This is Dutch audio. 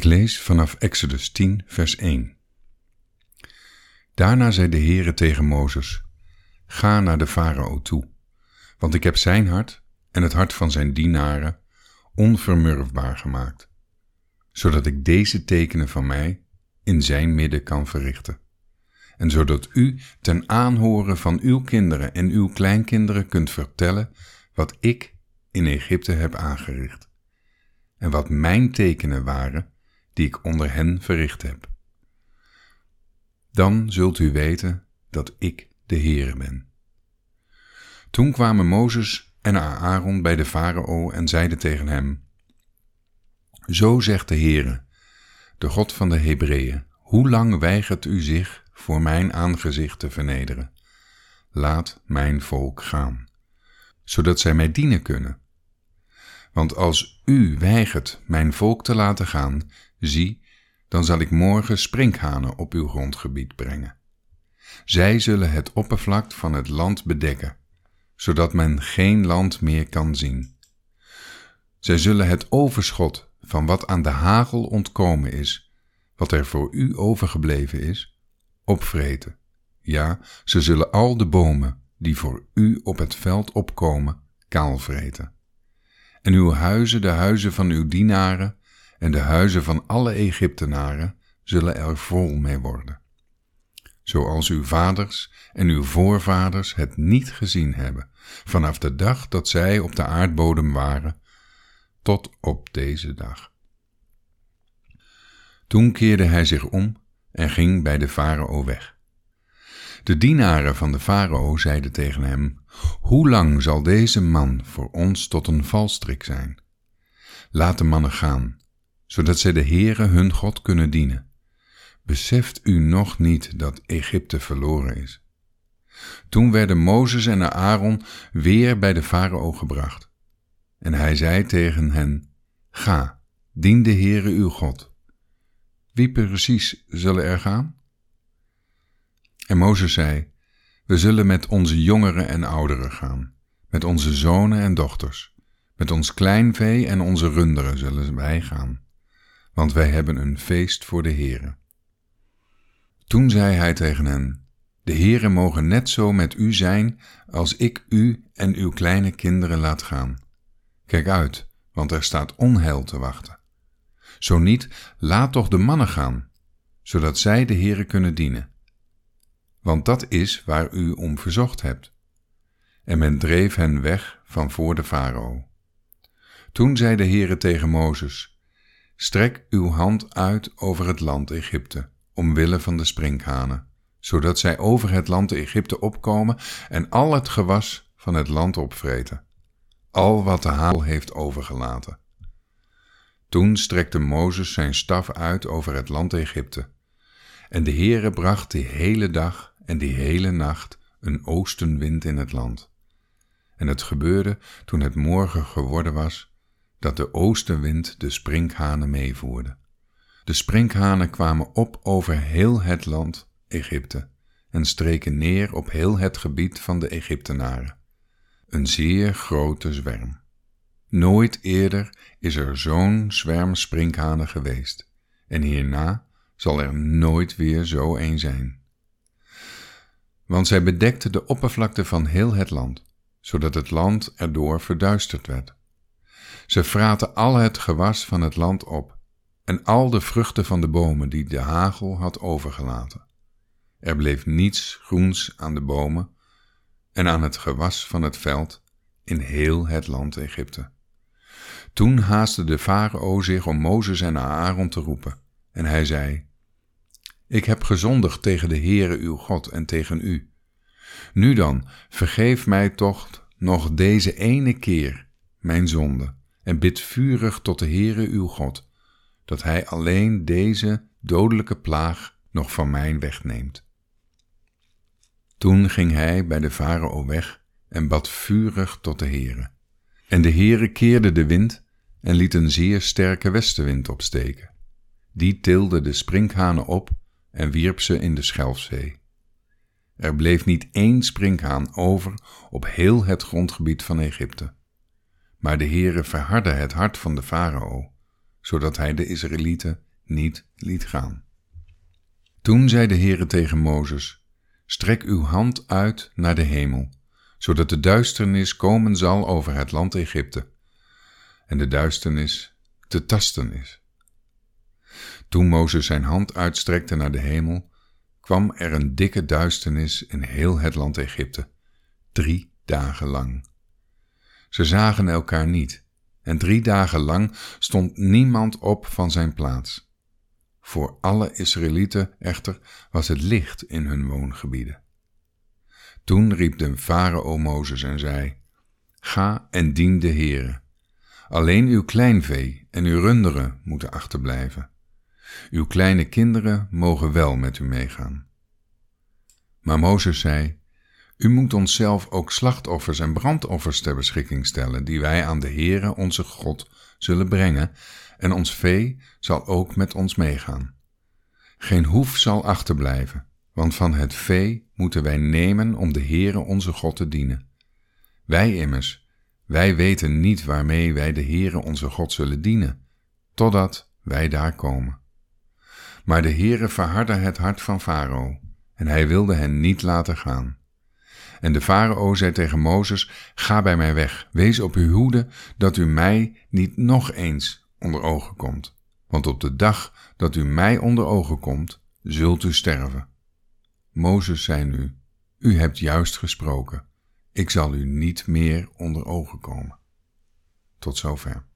Ik lees vanaf Exodus 10, vers 1. Daarna zei de Heere tegen Mozes: Ga naar de farao toe, want ik heb zijn hart en het hart van zijn dienaren onvermurfbaar gemaakt, zodat ik deze tekenen van mij in zijn midden kan verrichten. En zodat u ten aanhoren van uw kinderen en uw kleinkinderen kunt vertellen wat ik in Egypte heb aangericht, en wat mijn tekenen waren die ik onder hen verricht heb. Dan zult u weten dat ik de Heere ben. Toen kwamen Mozes en Aaron bij de farao en zeiden tegen hem: Zo zegt de Heere, de God van de Hebreeën, hoe lang weigert u zich voor mijn aangezicht te vernederen? Laat mijn volk gaan, zodat zij mij dienen kunnen. Want als u weigert mijn volk te laten gaan, zie, dan zal ik morgen sprinkhanen op uw grondgebied brengen. Zij zullen het oppervlak van het land bedekken, zodat men geen land meer kan zien. Zij zullen het overschot van wat aan de hagel ontkomen is, wat er voor u overgebleven is, opvreten. Ja, ze zullen al de bomen die voor u op het veld opkomen, kaalvreten. En uw huizen, de huizen van uw dienaren en de huizen van alle Egyptenaren, zullen er vol mee worden. Zoals uw vaders en uw voorvaders het niet gezien hebben, vanaf de dag dat zij op de aardbodem waren, tot op deze dag. Toen keerde hij zich om en ging bij de farao weg. De dienaren van de farao zeiden tegen hem: Hoe lang zal deze man voor ons tot een valstrik zijn? Laat de mannen gaan, zodat zij de Heere hun God kunnen dienen. Beseft u nog niet dat Egypte verloren is? Toen werden Mozes en Aaron weer bij de farao gebracht. En hij zei tegen hen: Ga, dien de Heere uw God. Wie precies zullen er gaan? En Mozes zei: We zullen met onze jongeren en ouderen gaan, met onze zonen en dochters, met ons kleinvee en onze runderen zullen wij gaan, want wij hebben een feest voor de Heere. Toen zei hij tegen hen: De Heere mogen net zo met u zijn als ik u en uw kleine kinderen laat gaan. Kijk uit, want er staat onheil te wachten. Zo niet, laat toch de mannen gaan, zodat zij de Heere kunnen dienen want dat is waar u om verzocht hebt. En men dreef hen weg van voor de farao. Toen zei de Heere tegen Mozes, Strek uw hand uit over het land Egypte, omwille van de sprinkhanen, zodat zij over het land Egypte opkomen en al het gewas van het land opvreten, al wat de haal heeft overgelaten. Toen strekte Mozes zijn staf uit over het land Egypte, en de Heere bracht die hele dag en die hele nacht een oostenwind in het land. En het gebeurde toen het morgen geworden was, dat de oostenwind de sprinkhanen meevoerde. De sprinkhanen kwamen op over heel het land Egypte en streken neer op heel het gebied van de Egyptenaren. Een zeer grote zwerm. Nooit eerder is er zo'n zwerm sprinkhanen geweest, en hierna zal er nooit weer zo een zijn want zij bedekte de oppervlakte van heel het land, zodat het land erdoor verduisterd werd. Ze fraten al het gewas van het land op en al de vruchten van de bomen die de hagel had overgelaten. Er bleef niets groens aan de bomen en aan het gewas van het veld in heel het land Egypte. Toen haastte de farao zich om Mozes en Aaron te roepen, en hij zei: ik heb gezondigd tegen de Heere uw God en tegen u. Nu dan, vergeef mij toch nog deze ene keer mijn zonde en bid vurig tot de Heere uw God, dat hij alleen deze dodelijke plaag nog van mij wegneemt. Toen ging hij bij de farao weg en bad vurig tot de Heere. En de Heere keerde de wind en liet een zeer sterke westenwind opsteken. Die tilde de sprinkhanen op en wierp ze in de Schelfzee. Er bleef niet één sprinkhaan over op heel het grondgebied van Egypte. Maar de Heere verhardde het hart van de farao, zodat hij de Israëlieten niet liet gaan. Toen zei de Heere tegen Mozes, strek uw hand uit naar de hemel, zodat de duisternis komen zal over het land Egypte, en de duisternis te tasten is. Toen Mozes zijn hand uitstrekte naar de hemel, kwam er een dikke duisternis in heel het land Egypte, drie dagen lang. Ze zagen elkaar niet, en drie dagen lang stond niemand op van zijn plaats. Voor alle Israëlieten echter was het licht in hun woongebieden. Toen riep de farao Mozes en zei: Ga en dien de Heere. Alleen uw kleinvee en uw runderen moeten achterblijven. Uw kleine kinderen mogen wel met u meegaan. Maar Mozes zei: U moet onszelf ook slachtoffers en brandoffers ter beschikking stellen, die wij aan de Heere onze God zullen brengen, en ons vee zal ook met ons meegaan. Geen hoef zal achterblijven, want van het vee moeten wij nemen om de Heere onze God te dienen. Wij immers, wij weten niet waarmee wij de Heere onze God zullen dienen, totdat wij daar komen. Maar de Heere verhardde het hart van Farao, en hij wilde hen niet laten gaan. En de farao zei tegen Mozes: Ga bij mij weg, wees op uw hoede dat u mij niet nog eens onder ogen komt. Want op de dag dat u mij onder ogen komt, zult u sterven. Mozes zei nu: U hebt juist gesproken. Ik zal u niet meer onder ogen komen. Tot zover.